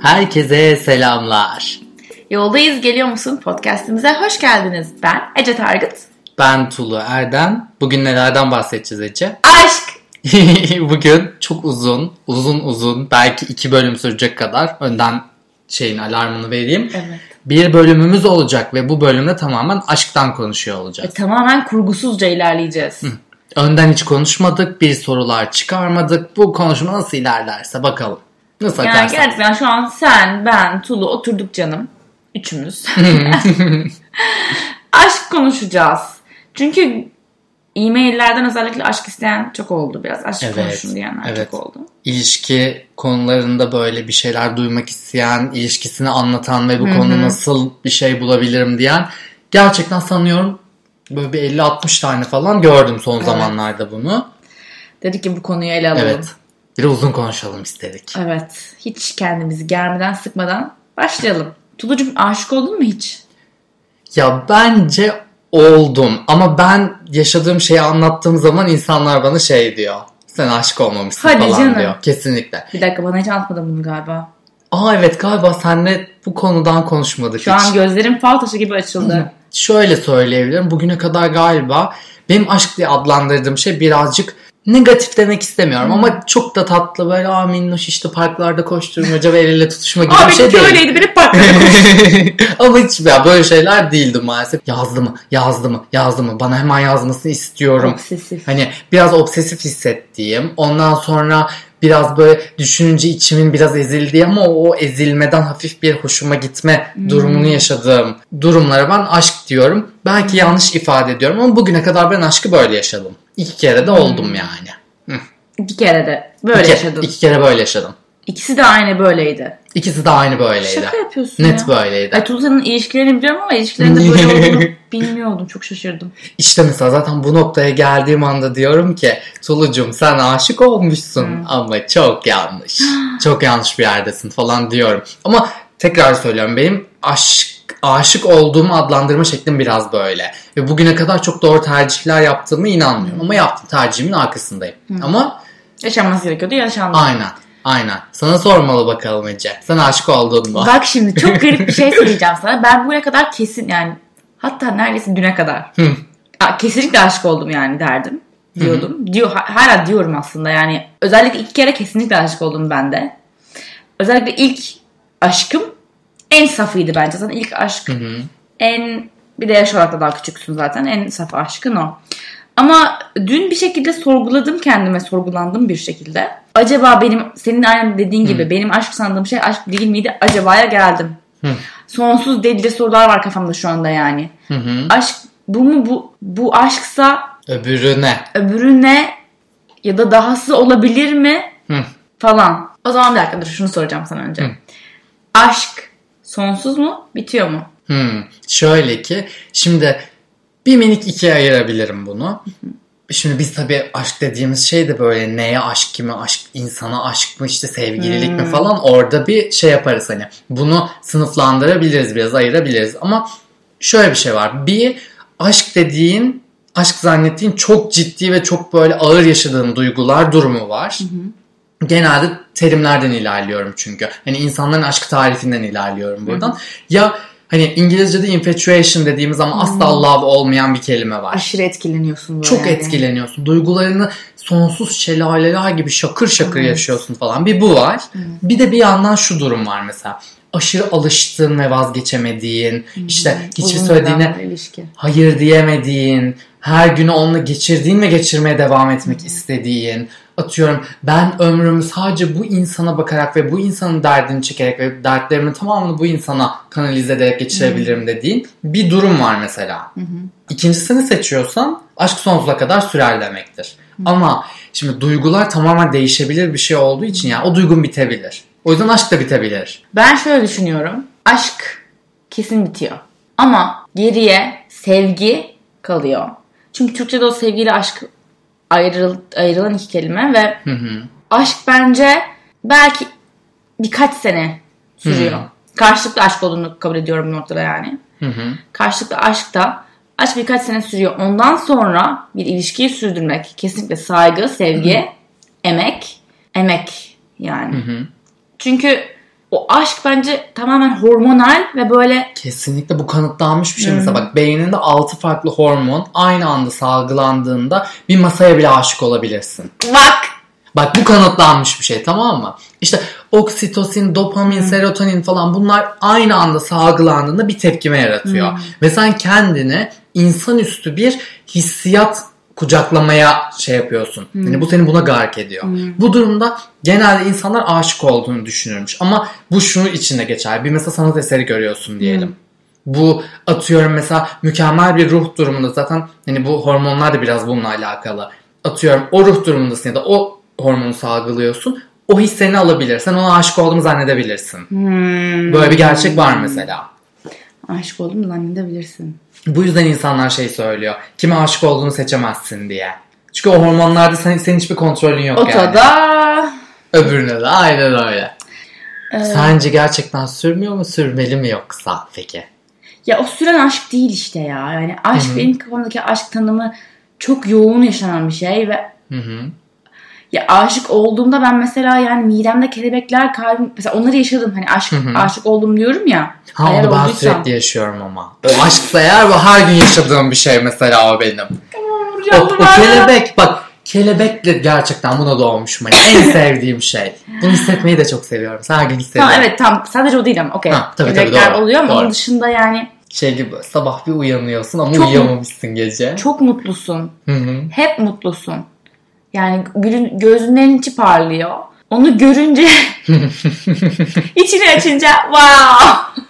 Herkese selamlar. Yoldayız geliyor musun podcastimize hoş geldiniz. Ben Ece Targıt. Ben Tulu Erdem. Bugün nelerden bahsedeceğiz Ece? Aşk. Bugün çok uzun, uzun uzun belki iki bölüm sürecek kadar önden şeyin alarmını vereyim. Evet. Bir bölümümüz olacak ve bu bölümde tamamen aşktan konuşuyor olacağız. tamamen kurgusuzca ilerleyeceğiz. Önden hiç konuşmadık, bir sorular çıkarmadık. Bu konuşma nasıl ilerlerse bakalım. Nasıl Yani akarsa. gerçekten şu an sen, ben, Tulu oturduk canım. Üçümüz. aşk konuşacağız. Çünkü e-maillerden özellikle aşk isteyen çok oldu biraz. Aşk Evet, konuşun diyenler evet. çok oldu. ilişki konularında böyle bir şeyler duymak isteyen, ilişkisini anlatan ve bu konuda nasıl bir şey bulabilirim diyen gerçekten sanıyorum böyle bir 50-60 tane falan gördüm son zamanlarda bunu. Dedik ki bu konuyu ele alalım. Evet. Bir de uzun konuşalım istedik. Evet. Hiç kendimizi germeden sıkmadan başlayalım. Tulucuğum aşık oldun mu hiç? Ya bence oldum ama ben yaşadığım şeyi anlattığım zaman insanlar bana şey diyor. Sen aşık olmamışsın Hadi falan canım. diyor. Kesinlikle. Bir dakika bana hiç anlatmadın bunu galiba. Aa evet galiba senle bu konudan konuşmadık Şu hiç. an gözlerim fal taşı gibi açıldı. şöyle söyleyebilirim. Bugüne kadar galiba benim aşk diye adlandırdığım şey birazcık negatif demek istemiyorum ama çok da tatlı böyle aa minnoş işte parklarda koşturmaca ve el ele tutuşma gibi Abi bir şey değil. öyleydi beni parkta ama hiç ya böyle şeyler değildi maalesef. Yazdı mı? Yazdı mı? Yazdı mı? Bana hemen yazmasını istiyorum. Obsesif. Hani biraz obsesif hissettiğim, ondan sonra biraz böyle düşününce içimin biraz ezildiği ama o ezilmeden hafif bir hoşuma gitme durumunu yaşadığım durumlara ben aşk diyorum. Belki yanlış ifade ediyorum ama bugüne kadar ben aşkı böyle yaşadım. İki kere de oldum yani. İki kere de böyle iki, yaşadın. iki kere böyle yaşadım. İkisi de aynı böyleydi. İkisi de aynı böyleydi. Şaka yapıyorsun Net ya. böyleydi. Ay senin ilişkilerini biliyorum ama ilişkilerinde böyle olduğunu bilmiyordum. Çok şaşırdım. İşte mesela zaten bu noktaya geldiğim anda diyorum ki Tulucum sen aşık olmuşsun ama çok yanlış. çok yanlış bir yerdesin falan diyorum. Ama tekrar söylüyorum benim aşk aşık olduğumu adlandırma şeklim biraz böyle. Ve bugüne kadar çok doğru tercihler yaptığımı inanmıyorum. Ama yaptığım tercihimin arkasındayım. Ama Yaşanması gerekiyordu yaşandı. aynen. Aynen. Sana sormalı bakalım Ece. Sen aşık oldun mu? Bak şimdi çok garip bir şey söyleyeceğim sana. Ben bugüne kadar kesin yani hatta neredeyse düne kadar Hı. Kesinlikle aşık oldum yani derdim. Diyordum. Diyor, ha- hala diyorum aslında yani. Özellikle iki kere kesinlikle aşık oldum ben de. Özellikle ilk aşkım en safıydı bence. Zaten ilk aşk en bir de yaş olarak da daha küçüksün zaten. En saf aşkın o. Ama dün bir şekilde sorguladım kendime, sorgulandım bir şekilde. Acaba benim, senin aynı dediğin gibi benim aşk sandığım şey aşk değil miydi? Acaba'ya geldim. Sonsuz deli sorular var kafamda şu anda yani. Hı hı. Aşk bu mu bu bu aşksa Öbürü ne? öbürü ne ya da dahası olabilir mi Hı. falan. O zaman bir dakika dur şunu soracağım sana önce. Aşk sonsuz mu bitiyor mu? Hmm, şöyle ki şimdi bir minik ikiye ayırabilirim bunu. Şimdi biz tabii aşk dediğimiz şey de böyle neye aşk kime aşk insana aşk mı işte sevgililik mi falan orada bir şey yaparız hani. Bunu sınıflandırabiliriz biraz ayırabiliriz ama şöyle bir şey var. Bir aşk dediğin aşk zannettiğin çok ciddi ve çok böyle ağır yaşadığın duygular durumu var. Genelde terimlerden ilerliyorum çünkü. Hani insanların aşk tarifinden ilerliyorum buradan. Ya hani İngilizce'de infatuation dediğimiz ama asla love olmayan bir kelime var. Aşırı etkileniyorsun. Çok yani. etkileniyorsun. Duygularını sonsuz şelaleler gibi şakır şakır yaşıyorsun falan. Bir bu var. Bir de bir yandan şu durum var mesela. Aşırı alıştığın ve vazgeçemediğin, işte hiçbir Uzun söylediğine hayır diyemediğin, her günü onunla geçirdiğin ve geçirmeye devam etmek istediğin, atıyorum ben ömrümü sadece bu insana bakarak ve bu insanın derdini çekerek ve dertlerimin tamamını bu insana kanalize ederek geçirebilirim dediğin bir durum var mesela. İkincisini seçiyorsan aşk sonsuza kadar sürer demektir. Ama şimdi duygular tamamen değişebilir bir şey olduğu için yani o duygun bitebilir. O yüzden aşk da bitebilir. Ben şöyle düşünüyorum. Aşk kesin bitiyor. Ama geriye sevgi kalıyor. Çünkü Türkçe'de o sevgiyle aşk ayrıl, ayrılan iki kelime ve aşk bence belki birkaç sene sürüyor. Karşılıklı aşk olduğunu kabul ediyorum bu noktada yani. Karşılıklı aşk da aşk birkaç sene sürüyor. Ondan sonra bir ilişkiyi sürdürmek kesinlikle saygı, sevgi, emek, emek yani. Çünkü o aşk bence tamamen hormonal ve böyle Kesinlikle bu kanıtlanmış bir şey. Mesela bak beyninde 6 farklı hormon aynı anda salgılandığında bir masaya bile aşık olabilirsin. bak Bak bu kanıtlanmış bir şey tamam mı? İşte oksitosin, dopamin, serotonin falan bunlar aynı anda salgılandığında bir tepkime yaratıyor. Ve sen kendine insanüstü bir hissiyat kucaklamaya şey yapıyorsun. Yani bu seni buna gark ediyor. Bu durumda genelde insanlar aşık olduğunu düşünürmüş. Ama bu şunu içinde geçer. Bir mesela sanat eseri görüyorsun diyelim. Bu atıyorum mesela mükemmel bir ruh durumunda zaten hani bu hormonlar da biraz bununla alakalı. Atıyorum o ruh durumundasın ya da o hormonu salgılıyorsun. O his seni alabilir. Sen ona aşık olduğunu zannedebilirsin. hmm, Böyle bir gerçek var mesela. Aşık oldum zannedebilirsin. Bu yüzden insanlar şey söylüyor. Kime aşık olduğunu seçemezsin diye. Çünkü o hormonlarda senin, senin hiçbir kontrolün yok yani. Otoda Öbürüne de aynen öyle. e, Sence gerçekten sürmüyor mu sürmeli mi yoksa peki? ya o süren aşk değil işte ya. Yani aşk benim kafamdaki aşk tanımı çok yoğun yaşanan bir şey ve Hı hı. Ya aşık olduğumda ben mesela yani midemde kelebekler kalbim mesela onları yaşadım hani aşk aşık oldum diyorum ya. Ha onu ben olduysam- sürekli yaşıyorum ama. O aşksa eğer bu her gün yaşadığım bir şey mesela o benim. O, o kelebek bak kelebekle gerçekten buna doğmuşum. Yani en sevdiğim şey. Bunu hissetmeyi de çok seviyorum. Her gün hissediyorum. Tamam evet tam sadece o değil ama okey. Ha, tabii, tabii, Kelebekler doğru, oluyor ama doğru. onun dışında yani Şey gibi sabah bir uyanıyorsun ama Çok- uyuyamamışsın gece. çok mutlusun. Hı hı. Hep mutlusun. Yani gülün, gözünün içi parlıyor. Onu görünce içini açınca wow.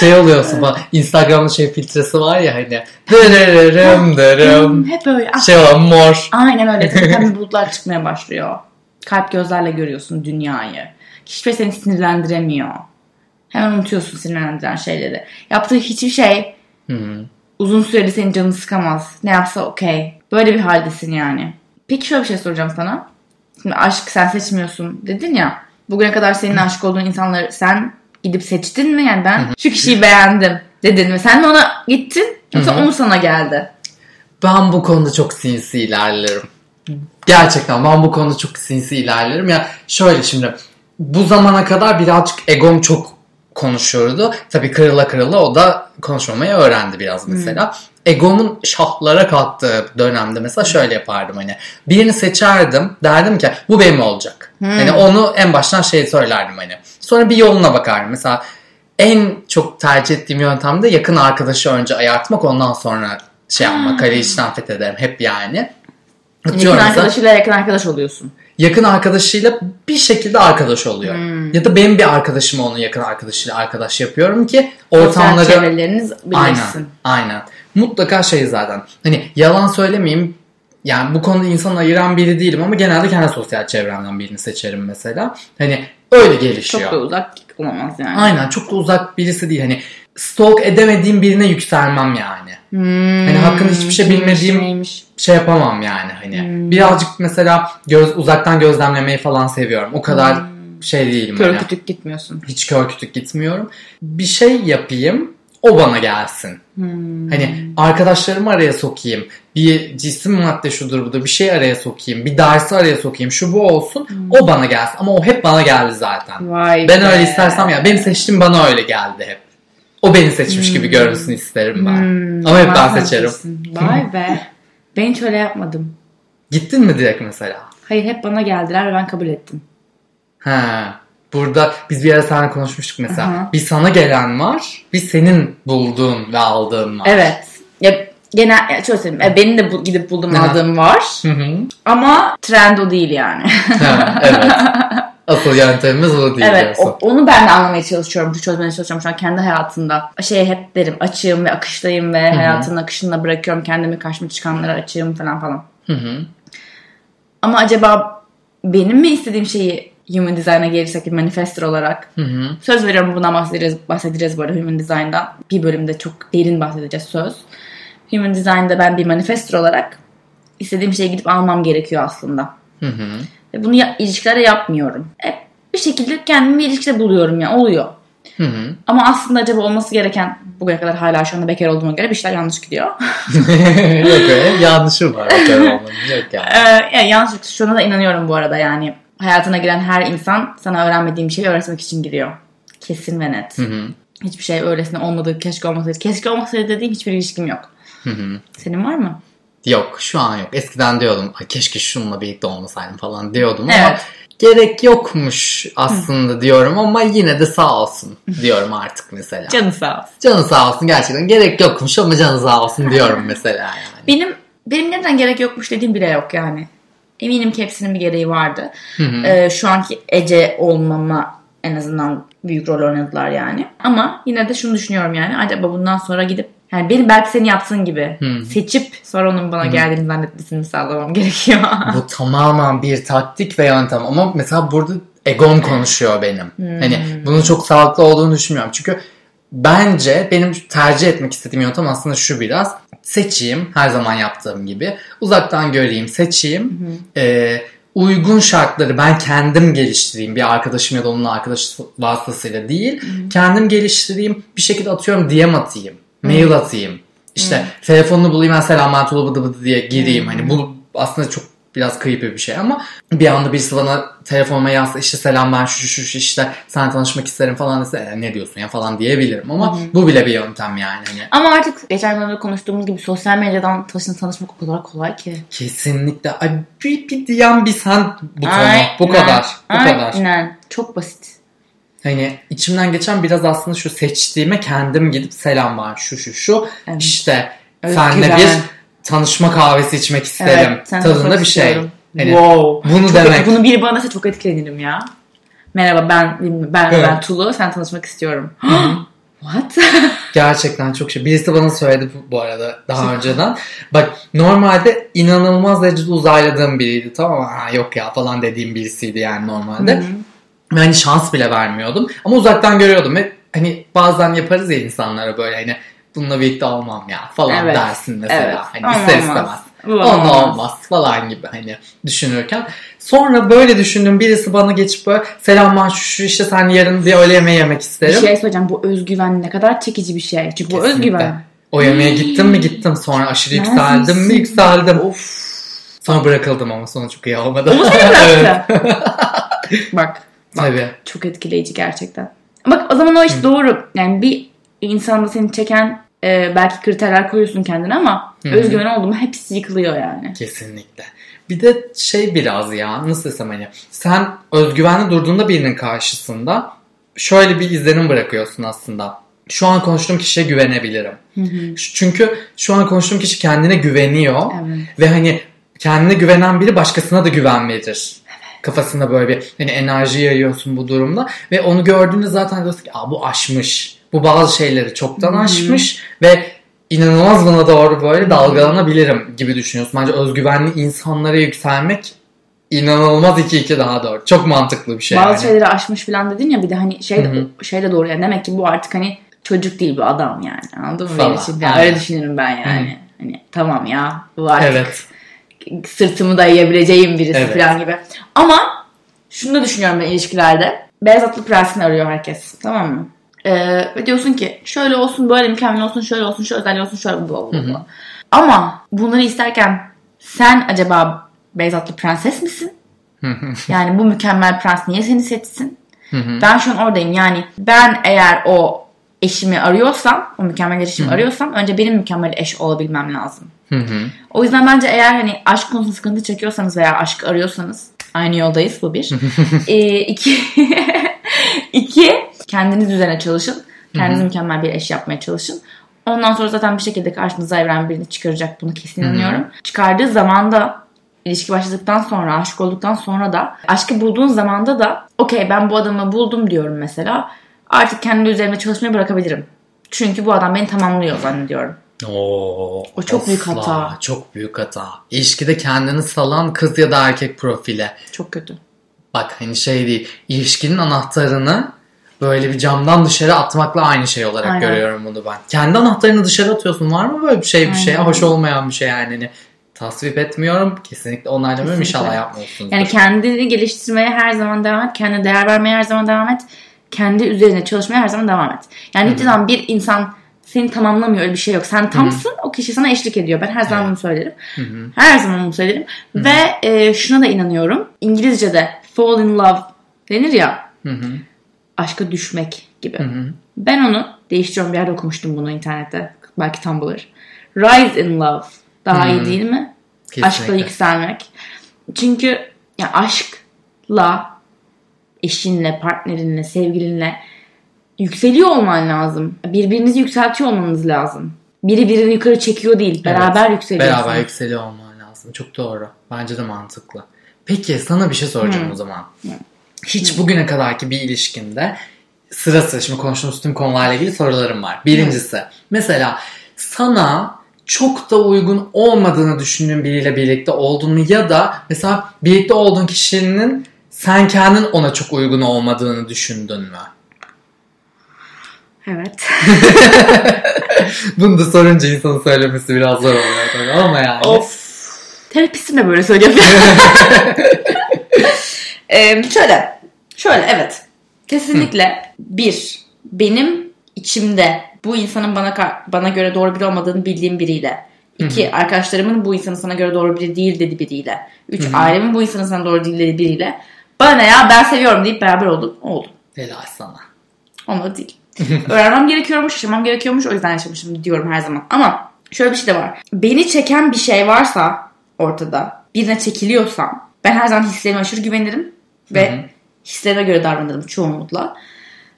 Şey oluyorsun bak Instagram'da şey filtresi var ya hani dırırırım dırım. Hep öyle. Ah, Şey olan mor. Aynen öyle. Tepeden bulutlar çıkmaya başlıyor. Kalp gözlerle görüyorsun dünyayı. Hiçbir şey seni sinirlendiremiyor. Hemen unutuyorsun sinirlendiren şeyleri. Yaptığı hiçbir şey uzun süreli senin canını sıkamaz. Ne yapsa okey. Böyle bir haldesin yani. Peki şöyle bir şey soracağım sana. Şimdi aşk sen seçmiyorsun dedin ya. Bugüne kadar senin aşık olduğun insanları sen gidip seçtin mi? Yani ben şu kişiyi beğendim dedin mi? Sen mi ona gittin yoksa onu sana geldi? Ben bu konuda çok sinsi ilerlerim. Gerçekten ben bu konuda çok sinsi ilerlerim. Ya şöyle şimdi bu zamana kadar birazcık egom çok konuşuyordu. Tabii kırıla kırıla o da konuşmamayı öğrendi biraz mesela. Egomun şahlara kalktığı dönemde mesela şöyle yapardım hani. Birini seçerdim derdim ki bu benim olacak. Hani onu en baştan şey söylerdim hani. Sonra bir yoluna bakardım. Mesela en çok tercih ettiğim yöntem de yakın arkadaşı önce ayartmak ondan sonra şey yapmak. Kaleyi içten fethederim hep yani. Yakın Atıyorum mesela, arkadaşıyla yakın arkadaş oluyorsun. yakın arkadaşıyla bir şekilde arkadaş oluyor. Ya da benim bir arkadaşımı onun yakın arkadaşıyla arkadaş yapıyorum ki Sosyal ortamları... çevreleriniz Aynen, birleşsin. aynen. Mutlaka şey zaten. Hani yalan söylemeyeyim. Yani bu konuda insan ayıran biri değilim ama genelde kendi sosyal çevremden birini seçerim mesela. Hani öyle gelişiyor. Çok da uzak olamaz yani. Aynen çok da uzak birisi değil. Hani stalk edemediğim birine yükselmem yani. Hmm, Hani hakkında hiçbir şey bilmediğim- neymiş? Şey yapamam yani hani. Hmm. Birazcık mesela göz, uzaktan gözlemlemeyi falan seviyorum. O kadar şey değilim. Kör hani. kütük gitmiyorsun. Hiç kör kütük gitmiyorum. Bir şey yapayım o bana gelsin. Hmm. Hani arkadaşlarımı araya sokayım. Bir cisim madde şudur budur bir şey araya sokayım. Bir dersi araya sokayım. Şu bu olsun. O bana gelsin. Ama o hep bana geldi zaten. Vay Ben be. öyle istersem ya benim seçtiğim bana öyle geldi hep. O beni seçmiş gibi görünsün isterim ben. Hmm, Ama hep ben vallahi seçerim. Vay be. Ben hiç öyle yapmadım. Gittin mi direkt mesela? Hayır hep bana geldiler ve ben kabul ettim. Ha. Burada biz bir ara seninle konuşmuştuk mesela. Aha. Bir sana gelen var. Bir senin bulduğun ve aldığın var. Evet. Ya genel ya şöyle söyleyeyim. e, Benim de bu, gidip buldum Aha. aldığım var. Hı hı. Ama trend o değil yani. Ha, evet. Asıl yöntemimiz o değil evet. o- onu ben de anlamaya çalışıyorum. Çözmeye çalışıyorum şu an kendi hayatımda. Şey hep derim açığım ve akıştayım ve hayatın akışında bırakıyorum. Kendimi karşıma çıkanlara açığım falan falan. Hı hı. Ama acaba benim mi istediğim şeyi Human Design'a gelirsek bir manifestor olarak Hı hı. Söz veriyorum bundan bahsedeceğiz, bahsedeceğiz bu arada Human Design'dan. Bir bölümde çok derin bahsedeceğiz söz. Human Design'da ben bir manifestor olarak istediğim şeye gidip almam gerekiyor aslında. Hı hı. Ve bunu ya, ilişkilerde yapmıyorum. Hep bir şekilde kendimi bir ilişkide buluyorum ya oluyor. Hı hı. Ama aslında acaba olması gereken bugüne kadar hala şu anda bekar olduğuma göre bir şeyler yanlış gidiyor. Yok öyle yanlışı var. Yok yani. ee, yani yanlış şuna da inanıyorum bu arada yani. Hayatına giren her insan sana öğrenmediğin bir şeyi öğretmek için giriyor. Kesin ve net. Hı hı. Hiçbir şey öylesine olmadı. Keşke olmasaydı. Keşke olmasaydı dediğim hiçbir ilişkim yok. Hı hı. Senin var mı? Yok şu an yok. Eskiden diyordum Ay, keşke şununla birlikte olmasaydım falan diyordum ama Evet. gerek yokmuş aslında diyorum ama yine de sağ olsun diyorum artık mesela. Canı sağ olsun. Canı sağ olsun gerçekten gerek yokmuş ama canı sağ olsun diyorum mesela yani. Benim benim neden gerek yokmuş dediğim bile yok yani. Eminim ki hepsinin bir gereği vardı. Hı hı. Ee, şu anki Ece olmama en azından büyük rol oynadılar yani. Ama yine de şunu düşünüyorum yani. Acaba bundan sonra gidip yani benim belki senin yaptığın gibi Hı. seçip sonra onun bana geldiğini zannetmesini sağlamam gerekiyor. Bu tamamen bir taktik ve yöntem ama mesela burada egom konuşuyor benim. Hani bunun çok sağlıklı olduğunu düşünmüyorum. Çünkü bence benim tercih etmek istediğim yöntem aslında şu biraz. Seçeyim her zaman yaptığım gibi. Uzaktan göreyim, seçeyim. Ee, uygun şartları ben kendim geliştireyim. Bir arkadaşım ya da onun arkadaşı vasıtasıyla değil. Kendim geliştireyim. Bir şekilde atıyorum DM atayım. Mail atayım. İşte telefonunu bulayım ben selam bıdı bıdı diye gireyim. Hani bu aslında çok biraz kayıp bir şey ama bir anda birisi bana telefonuma yazsa işte selam ben şu şu şu işte sen tanışmak isterim falan dese "E, ne diyorsun ya falan diyebilirim ama bu bile bir yöntem yani. Hani Ama artık geçen bölümde konuştuğumuz gibi sosyal medyadan tanışın tanışmak o kadar kolay ki. kesinlikle ay bir, bir diyen bir sen butonu Aynen. bu kadar bu kadar. Aynen. Çok basit. Hani içimden geçen biraz aslında şu seçtiğime kendim gidip selam var şu şu şu Evet. işte Özgüven. senle bir tanışma kahvesi içmek isterim Evet, sen tadında bir şey. istiyorum. Hani wow. bunu Çok- demek. Bunu biri bana dese çok etkilenirim ya. Merhaba ben ben Evet. ben Tulu sen tanışmak istiyorum. What? Gerçekten çok şey. Birisi bana söyledi bu, bu arada daha önceden. Bak normalde inanılmaz derecede uzayladığım biriydi tamam mı? Ha, yok ya falan dediğim birisiydi yani normalde. Ve hani şans bile vermiyordum. Ama uzaktan görüyordum ve hani bazen yaparız ya insanlara böyle hani bununla birlikte olmam ya falan Evet. dersin mesela. Evet. Hani Olmaz. ister istemez. Onunla olmaz falan gibi hani düşünürken. Sonra böyle düşündüm birisi bana geçip böyle selam ben şu, şu işte sen yarın bir öğle yemeği yemek Bir isterim. şey söyleyeceğim bu özgüven ne kadar çekici bir şey. Çünkü bu özgüven. O yemeğe gittim mi gittim sonra aşırı Neredesin? yükseldim mi yükseldim. Of. Sonra bırakıldım ama sonu çok iyi olmadı. O mu seni bıraktı? Bak Tabii. çok etkileyici gerçekten. Bak o zaman o iş doğru. Yani bir insanda seni çeken e, belki kriterler koyuyorsun kendine ama Hı hı. özgüven oldu mu hepsi yıkılıyor yani. Kesinlikle. Bir de şey biraz ya nasıl desem hani sen özgüvenli durduğunda birinin karşısında şöyle bir izlenim bırakıyorsun aslında. Şu an konuştuğum kişiye güvenebilirim. Ş- Çünkü şu an konuştuğum kişi kendine güveniyor. Evet. Ve hani kendine güvenen biri başkasına da güven verir. Kafasında böyle bir hani enerji yayıyorsun bu durumda. Ve onu gördüğünde zaten diyorsun ki Aa, bu aşmış. Bu bazı şeyleri çoktan aşmış. Ve inanılmaz buna doğru böyle dalgalanabilirim gibi düşünüyorsun. Bence özgüvenli insanlara yükselmek inanılmaz 2-2 daha doğru. Çok mantıklı bir şey Bazı yani. şeyleri aşmış falan dedin ya bir de hani şey de, Hı şey de doğru yani demek ki bu artık hani çocuk değil bu adam yani anladın mı? Benim için? aynen. öyle düşünürüm ben yani. Hani tamam ya bu artık Evet. sırtımı dayayabileceğim birisi Evet. falan gibi. Ama şunu da düşünüyorum ben ilişkilerde. Beyaz atlı prensini arıyor herkes. Tamam mı? Ee, ve diyorsun ki şöyle olsun böyle mükemmel olsun şöyle olsun şu özelliği olsun şöyle bla bla. Ama bunları isterken sen acaba beyaz atlı prenses misin? yani bu mükemmel prens niye seni seçsin? ben şu an oradayım. Yani ben eğer o eşimi arıyorsam, o mükemmel eşimi arıyorsam önce benim mükemmel eş olabilmem lazım. O yüzden bence eğer hani aşk konusunda sıkıntı çekiyorsanız veya aşk arıyorsanız aynı yoldayız bu bir. ee, iki, iki kendiniz üzerine çalışın. Kendiniz mükemmel bir eş yapmaya çalışın. Ondan sonra zaten bir şekilde karşınıza evren birini çıkaracak. Bunu kesin inanıyorum. Çıkardığı zaman da ilişki başladıktan sonra, aşık olduktan sonra da aşkı bulduğun zamanda da okey ben bu adamı buldum diyorum mesela. Artık kendi üzerime çalışmayı bırakabilirim. Çünkü bu adam beni tamamlıyor zannediyorum. Oo, O çok büyük asla. hata. Çok büyük hata. İlişkide kendini salan kız ya da erkek profile. Çok kötü. Bak hani şey değil. ilişkinin anahtarını böyle bir camdan dışarı atmakla aynı şey olarak Aynen. görüyorum bunu ben. Kendi anahtarını dışarı atıyorsun. Var mı böyle bir şey bir şey? Aynen. Hoş olmayan bir şey yani. Hani tasvip etmiyorum. Kesinlikle onaylamıyorum. Kesinlikle. İnşallah yapmıyorsunuz. Yani kendini geliştirmeye her zaman devam et. Kendine değer vermeye her zaman devam et. Kendi üzerine çalışmaya her zaman devam et. Yani hiçbir zaman bir insan seni tamamlamıyor öyle bir şey yok. Sen tamsın o kişi sana eşlik ediyor. Ben her zaman bunu söylerim. Her zaman bunu söylerim. Ve e, şuna da inanıyorum. İngilizce'de fall in love denir ya. Hı hı. Aşka düşmek gibi. Ben onu değiştiriyorum. Bir yerde okumuştum bunu internette. Belki Tumblr. Rise in love. Daha iyi değil mi? Kesinlikle. Aşkla yükselmek. Çünkü ya aşkla eşinle, partnerinle, sevgilinle yükseliyor olman lazım. Birbirinizi yükseltiyor olmanız lazım. Biri birini yukarı çekiyor değil. Beraber yükseliyorsunuz. Beraber yükseliyor olman lazım. Çok doğru. Bence de mantıklı. Peki sana bir şey soracağım o zaman. Hiç bugüne kadarki bir ilişkinde sırası şimdi konuştuğumuz tüm konularla ilgili sorularım var. Birincisi mesela sana çok da uygun olmadığını düşündüğün biriyle birlikte olduğunu ya da mesela birlikte olduğun kişinin sen kendin ona çok uygun olmadığını düşündün mü? Evet. Bunu da sorunca insanın söylemesi biraz zor oluyor tabii ama yani. of. Terapistim de böyle söylüyor. Ee, şöyle. Şöyle evet. Kesinlikle bir benim içimde bu insanın bana bana göre doğru biri olmadığını bildiğim biriyle. İki arkadaşlarımın bu insanın sana göre doğru biri değil dedi biriyle. Üç ailemin bu insanın sana doğru değil dedi biriyle. Bana ne ya ben seviyorum deyip beraber oldum. Oldum. Helal sana. Olmadı değil. Öğrenmem gerekiyormuş, yaşamam gerekiyormuş. O yüzden yaşamışım diyorum her zaman. Ama şöyle bir şey de var. Beni çeken bir şey varsa ortada, birine çekiliyorsam ben her zaman hislerime aşırı güvenirim ve hislerime göre davranırım çoğunlukla.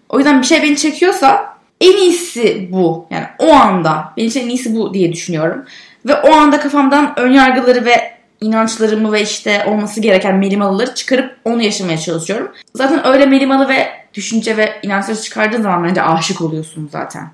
O yüzden bir şey beni çekiyorsa en iyisi bu. Yani o anda benim için en iyisi bu diye düşünüyorum. Ve o anda kafamdan ön yargıları ve inançlarımı ve işte olması gereken melimalıları çıkarıp onu yaşamaya çalışıyorum. Zaten öyle melimalı ve düşünce ve inançları çıkardığın zaman bence aşık oluyorsun zaten.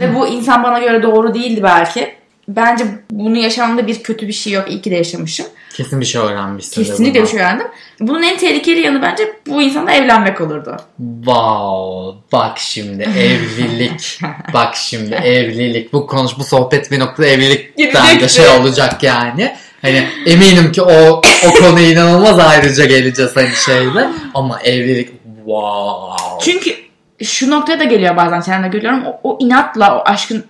Ve bu insan bana göre doğru değildi belki. Bence bunu yaşamda bir kötü bir şey yok. İyi ki de yaşamışım. Kesin bir şey öğrenmişsin. Kesinlikle bir şey öğrendim. Bunun en tehlikeli yanı bence bu insanla evlenmek olurdu. Wow, bak şimdi evlilik. bak şimdi evlilik. Bu konuş bu sohbet bir noktada evlilik Girecekti. bence şey olacak yani. Hani eminim ki o o konuya inanılmaz ayrıca geleceğiz hani şeyde. Ama evlilik wow. Çünkü şu noktaya da geliyor bazen çevremde görüyorum. O, o inatla o aşkın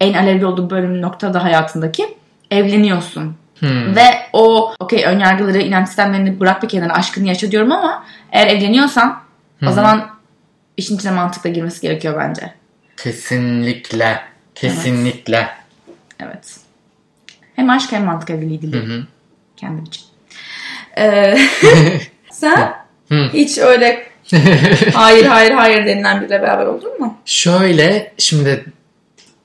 en alevli olduğu bölüm noktada hayatındaki evleniyorsun. Hmm. Ve o okey önyargıları, inanç sistemlerini bırak bir kenara aşkını yaşa diyorum ama eğer evleniyorsan o zaman işin içine mantıkla girmesi gerekiyor bence. Kesinlikle. Kesinlikle. Evet. Hem aşk hem mantık evliliği dili. Kendim için. Ee, sen hiç öyle hayır hayır hayır denilen biriyle beraber oldun mu? Şöyle şimdi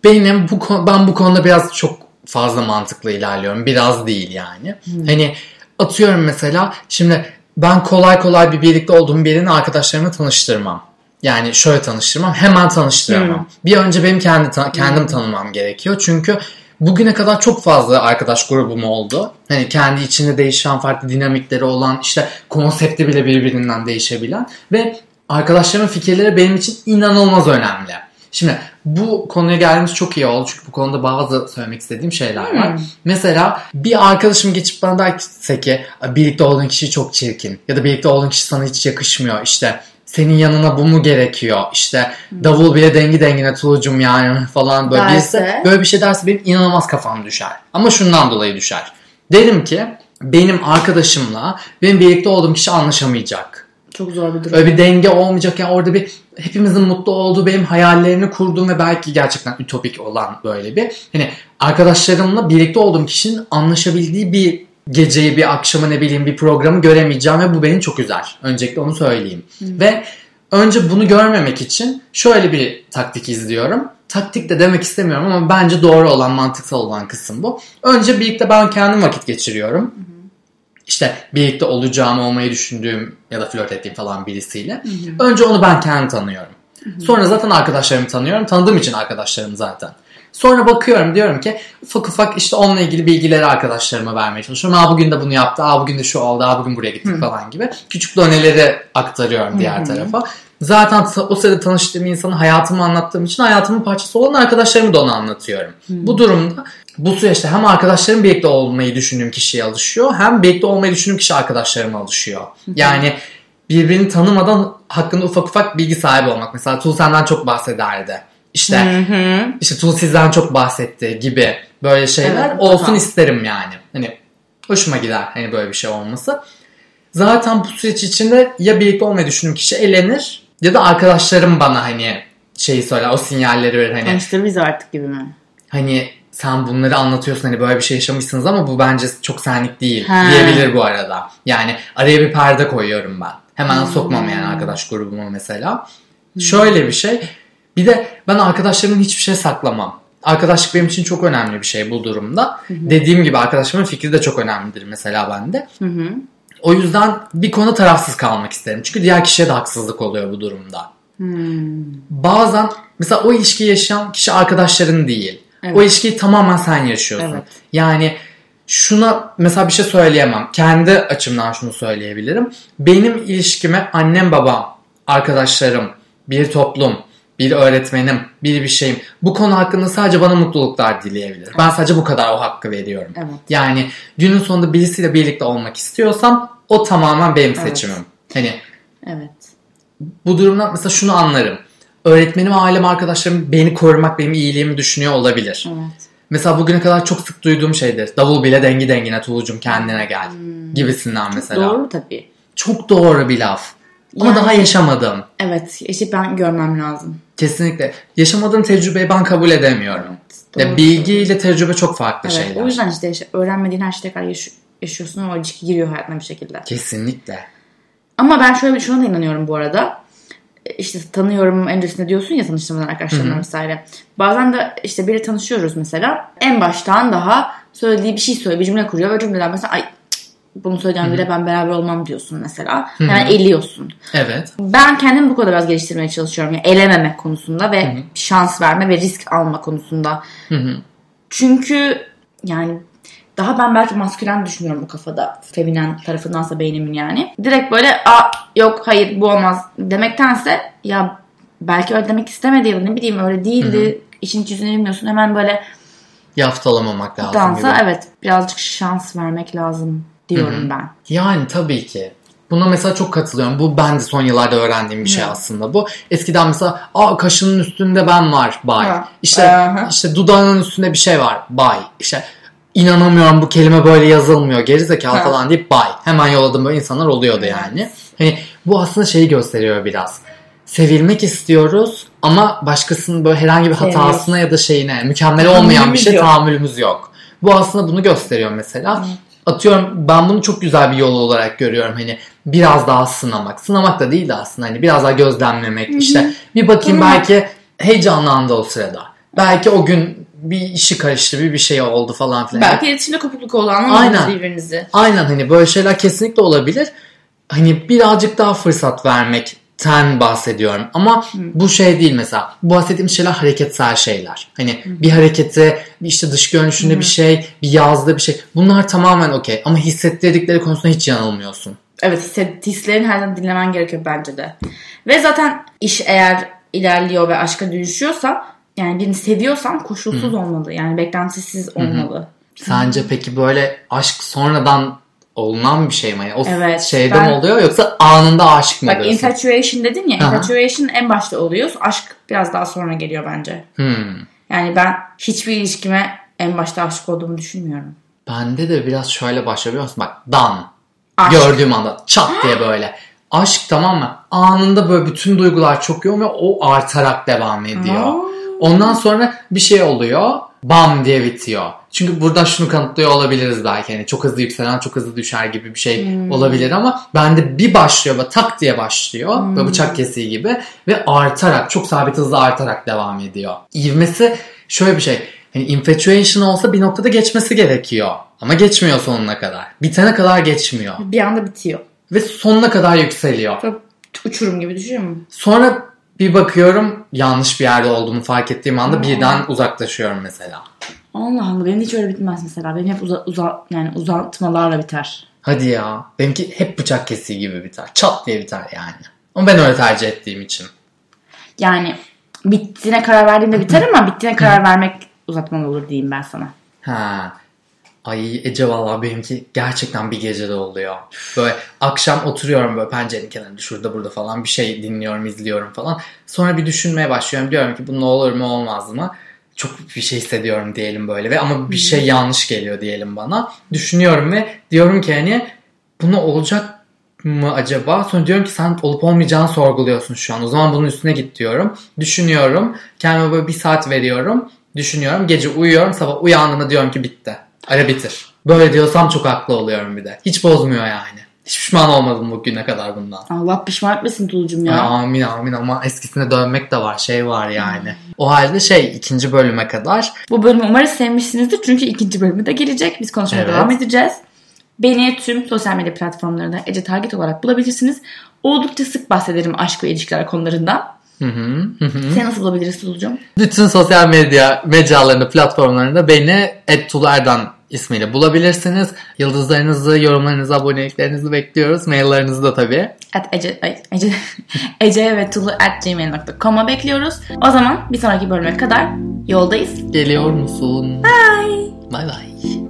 benim bu ben bu konuda biraz çok fazla mantıklı ilerliyorum. Biraz değil yani. Hani atıyorum mesela şimdi ben kolay kolay bir birlikte olduğum birinin arkadaşlarımı tanıştırmam. Yani şöyle tanıştırmam. Hemen tanıştıramam. Bir önce benim kendi ta- kendim tanımam gerekiyor. Çünkü bugüne kadar çok fazla arkadaş grubum oldu. Hani kendi içinde değişen farklı dinamikleri olan işte konsepti bile birbirinden değişebilen ve arkadaşlarımın fikirleri benim için inanılmaz önemli. Şimdi bu konuya geldiğimiz çok iyi oldu çünkü bu konuda bazı söylemek istediğim şeyler var. Mesela bir arkadaşım geçip bana derse ki birlikte olduğun kişi çok çirkin ya da birlikte olduğun kişi sana hiç yakışmıyor işte senin yanına bu mu gerekiyor işte davul bile dengi dengine tulucum yani falan böyle Derse? böyle bir şey derse benim inanılmaz kafam düşer. Ama şundan dolayı düşer. Derim ki benim arkadaşımla benim birlikte olduğum kişi anlaşamayacak. Çok zor bir durum. Öyle bir denge olmayacak yani orada bir hepimizin mutlu olduğu benim hayallerini kurduğum ve belki gerçekten ütopik olan böyle bir hani arkadaşlarımla birlikte olduğum kişinin anlaşabildiği bir geceyi bir akşamı ne bileyim bir programı göremeyeceğim ve bu beni çok üzer. Öncelikle onu söyleyeyim. Ve önce bunu görmemek için şöyle bir taktik izliyorum. Taktik de demek istemiyorum ama bence doğru olan mantıksal olan kısım bu. Önce birlikte ben kendim vakit geçiriyorum işte birlikte olacağım olmayı düşündüğüm ya da flört ettiğim falan birisiyle. Önce onu ben kendim tanıyorum. Sonra zaten arkadaşlarımı tanıyorum. Tanıdığım için arkadaşlarım zaten. Sonra bakıyorum diyorum ki ufak ufak işte onunla ilgili bilgileri arkadaşlarıma vermeye çalışıyorum. Aa bugün de bunu yaptı, aa bugün de şu oldu, aa bugün buraya gittik falan gibi. Küçük doneleri aktarıyorum diğer tarafa. Zaten o sırada tanıştığım insanı hayatımı anlattığım için hayatımın parçası olan arkadaşlarımı da ona anlatıyorum. Bu durumda bu süreçte hem arkadaşlarım birlikte olmayı düşündüğüm kişiye alışıyor hem birlikte olmayı düşündüğüm kişi arkadaşlarıma alışıyor. Yani birbirini tanımadan hakkında ufak ufak bilgi sahibi olmak. Mesela Tuğ senden çok bahsederdi. İşte işte Tuğ sizden çok bahsetti gibi böyle şeyler Evet, olsun mutlaka. isterim yani. Hani hoşuma gider hani böyle bir şey olması. Zaten bu süreç içinde ya birlikte olmayı düşündüğüm kişi elenir Ya da arkadaşlarım bana hani şeyi söyler o sinyalleri verir hani bizi artık gibi mi? hani sen bunları anlatıyorsun hani böyle bir şey yaşamışsınız ama bu bence çok senlik değil Ha. diyebilir bu arada. Yani araya bir perde koyuyorum ben. Hemen sokmam yani arkadaş grubuma mesela. Şöyle bir şey. Bir de ben arkadaşlarımın hiçbir şey saklamam. Arkadaşlık benim için çok önemli bir şey bu durumda. Dediğim gibi arkadaşlarımın fikri de çok önemlidir mesela bende. Hı hı. O yüzden bir konu tarafsız kalmak isterim. Çünkü diğer kişiye de haksızlık oluyor bu durumda. Hmm. Bazen mesela o ilişkiyi yaşayan kişi arkadaşların değil. Evet. O ilişkiyi tamamen sen yaşıyorsun. Evet. Yani şuna mesela bir şey söyleyemem. Kendi açımdan şunu söyleyebilirim. Benim ilişkime annem babam, arkadaşlarım, bir toplum, bir öğretmenim, bir bir şeyim. Bu konu hakkında sadece bana mutluluklar dileyebilir. Ben sadece bu kadar o hakkı veriyorum. Evet. Yani günün sonunda birisiyle birlikte olmak istiyorsam o tamamen benim Evet. seçimim. Hani Evet. bu durumda mesela şunu anlarım. Öğretmenim, ailem, arkadaşlarım beni korumak, benim iyiliğimi düşünüyor olabilir. Evet. Mesela bugüne kadar çok sık duyduğum şeydir. Davul bile dengi dengine Tuğucum kendine gel gibisinden mesela. Doğru tabii. Çok doğru bir laf. Ama Yani- daha yaşamadım. Evet. işte ben görmem lazım. Kesinlikle. Yaşamadığım tecrübeyi ben kabul edemiyorum. Evet. Ya bilgi ile tecrübe çok farklı Evet. şeyler. O yüzden işte öğrenmediğin her şeyi tekrar yaş- yaşıyorsun o ilişki giriyor hayatına bir şekilde. Kesinlikle. Ama ben şöyle şuna da inanıyorum bu arada. E, İşte tanıyorum öncesinde diyorsun ya tanıştığımdan arkadaşlarımla vesaire. Bazen de işte biri tanışıyoruz mesela. En baştan daha söylediği bir şey söylüyor. Bir cümle kuruyor ve cümleden mesela ay bunu söyleyeceğim bile ben beraber olmam diyorsun mesela. Hemen eliyorsun. Evet. Ben kendimi bu konuda biraz geliştirmeye çalışıyorum. Yani elememek konusunda ve şans verme ve risk alma konusunda. Hı hı. Çünkü yani daha ben belki maskülen düşünüyorum bu kafada. Feminen tarafındansa beynimin yani. Direkt böyle a yok hayır bu olmaz demektense ya belki öyle demek istemedi ya ne bileyim öyle değildi. İşin yüzünü bilmiyorsun. Hemen böyle Yaftalamamak lazım dansa gibi. evet birazcık şans vermek lazım diyorum ben. Yani tabii ki. Buna mesela çok katılıyorum. Bu ben de son yıllarda öğrendiğim bir şey aslında bu. Eskiden mesela aa kaşının üstünde ben var bay. Ha. İşte Aha. işte dudağının üstünde bir şey var bay. İşte inanamıyorum bu kelime böyle yazılmıyor. Gerizekalı Ha. falan deyip bay. Hemen yolladığım böyle insanlar oluyordu yani. Hani bu aslında şeyi gösteriyor biraz. Sevilmek istiyoruz ama başkasının böyle herhangi bir hatasına ya da şeyine mükemmel olmayan bir şey tahammülümüz yok. Bu aslında bunu gösteriyor mesela. Atıyorum ben bunu çok güzel bir yol olarak görüyorum. Hani biraz daha sınamak. Sınamak da değil de aslında hani biraz daha gözlemlemek. işte bir bakayım Tamam. belki heyecanlandı o sırada. Belki o gün bir işi karıştı, bir bir şey oldu falan filan. Belki iletişimde kopukluk oldu anlamadınız birbirinizi. Aynen hani böyle şeyler kesinlikle olabilir. Hani birazcık daha fırsat vermekten bahsediyorum. Ama bu şey değil mesela. Bu bahsettiğim şeyler hareketsel şeyler. Hani bir hareketi, bir işte dış görünüşünde bir şey, bir yazdığı bir şey. Bunlar tamamen okey. Ama hissettirdikleri konusunda hiç yanılmıyorsun. Evet hisset, hislerin her zaman dinlemen gerekiyor bence de. Ve zaten iş eğer ilerliyor ve aşka dönüşüyorsa yani birini seviyorsan koşulsuz olmalı. Yani beklentisiz olmalı. Sence peki böyle aşk sonradan olunan bir şey mi? Yani o Evet, şeyde ben- mi oluyor yoksa anında aşık mı Bak oluyorsun? infatuation dedin ya. Aha. Infatuation en başta oluyor. Aşk biraz daha sonra geliyor bence. Hmm. Yani ben hiçbir ilişkime en başta aşık olduğumu düşünmüyorum. Bende de biraz şöyle başlıyor biliyor musun? Bak dan. Aşk. Gördüğüm anda çat diye böyle. Aşk tamam mı? Anında böyle bütün duygular çok yoğun ve o artarak devam ediyor. Aa. Ondan sonra bir şey oluyor. Bam diye bitiyor. Çünkü burada şunu kanıtlıyor olabiliriz belki. Hani çok hızlı yükselen çok hızlı düşer gibi bir şey Hmm. olabilir ama bende bir başlıyor ve tak diye başlıyor. Hmm. Böyle bıçak kesiği gibi ve artarak çok sabit hızla artarak devam ediyor. İvmesi şöyle bir şey. Hani infatuation olsa bir noktada geçmesi gerekiyor. Ama geçmiyor sonuna kadar. Bitene kadar geçmiyor. Bir anda bitiyor. Ve sonuna kadar yükseliyor. Çok uçurum gibi düşünüyor musun? Sonra bir bakıyorum yanlış bir yerde olduğumu fark ettiğim anda birden uzaklaşıyorum mesela. Allah Allah benim hiç öyle bitmez mesela. Benim hep uza, uza, yani uzatmalarla biter. Hadi ya. Benimki hep bıçak kesiği gibi biter. Çat diye biter yani. Ama ben öyle tercih ettiğim için. Yani bittiğine karar verdiğimde biter ama bittiğine karar vermek uzatmalı olur diyeyim ben sana. Ha. Ay Ece valla benimki gerçekten bir gecede oluyor. Böyle akşam oturuyorum böyle pencerenin kenarında şurada burada falan bir şey dinliyorum izliyorum falan. Sonra bir düşünmeye başlıyorum. Diyorum ki bu ne olur mu olmaz mı? Çok bir şey hissediyorum diyelim böyle ve ama bir şey yanlış geliyor diyelim bana. Düşünüyorum ve diyorum ki hani bunu olacak mı acaba? Sonra diyorum ki sen olup olmayacağını sorguluyorsun şu an. O zaman bunun üstüne git diyorum. Düşünüyorum. Kendime böyle bir saat veriyorum. Düşünüyorum. Gece uyuyorum. Sabah uyandığımda diyorum ki bitti. Ara bitir. Böyle diyorsam çok haklı oluyorum bir de. Hiç bozmuyor yani. Hiç pişman olmadım bugüne kadar bundan. Allah pişman etmesin Tulucum ya. Ya. Amin amin ama eskisine dönmek de var şey var yani. O halde şey ikinci bölüme kadar Bu bölümü umarız sevmişsinizdir. Çünkü ikinci bölümü de gelecek. Biz konuşmaya Evet. devam edeceğiz. Beni tüm sosyal medya platformlarında Ece Target olarak bulabilirsiniz. Oldukça sık bahsederim aşk ve ilişkiler konularından. hı hı, hı. Seni nasıl bulabiliriz Tulucum? bütün sosyal medya mecralarında platformlarında beni Erdan ismiyle bulabilirsiniz. Yıldızlarınızı, yorumlarınızı, aboneliklerinizi bekliyoruz. Maillerinizi de tabii. At Ece, ay, Ece, Ece ve Tulu at gmail.com'a bekliyoruz. O zaman bir sonraki bölüme kadar yoldayız. Geliyor musun? Bye. Bay bay.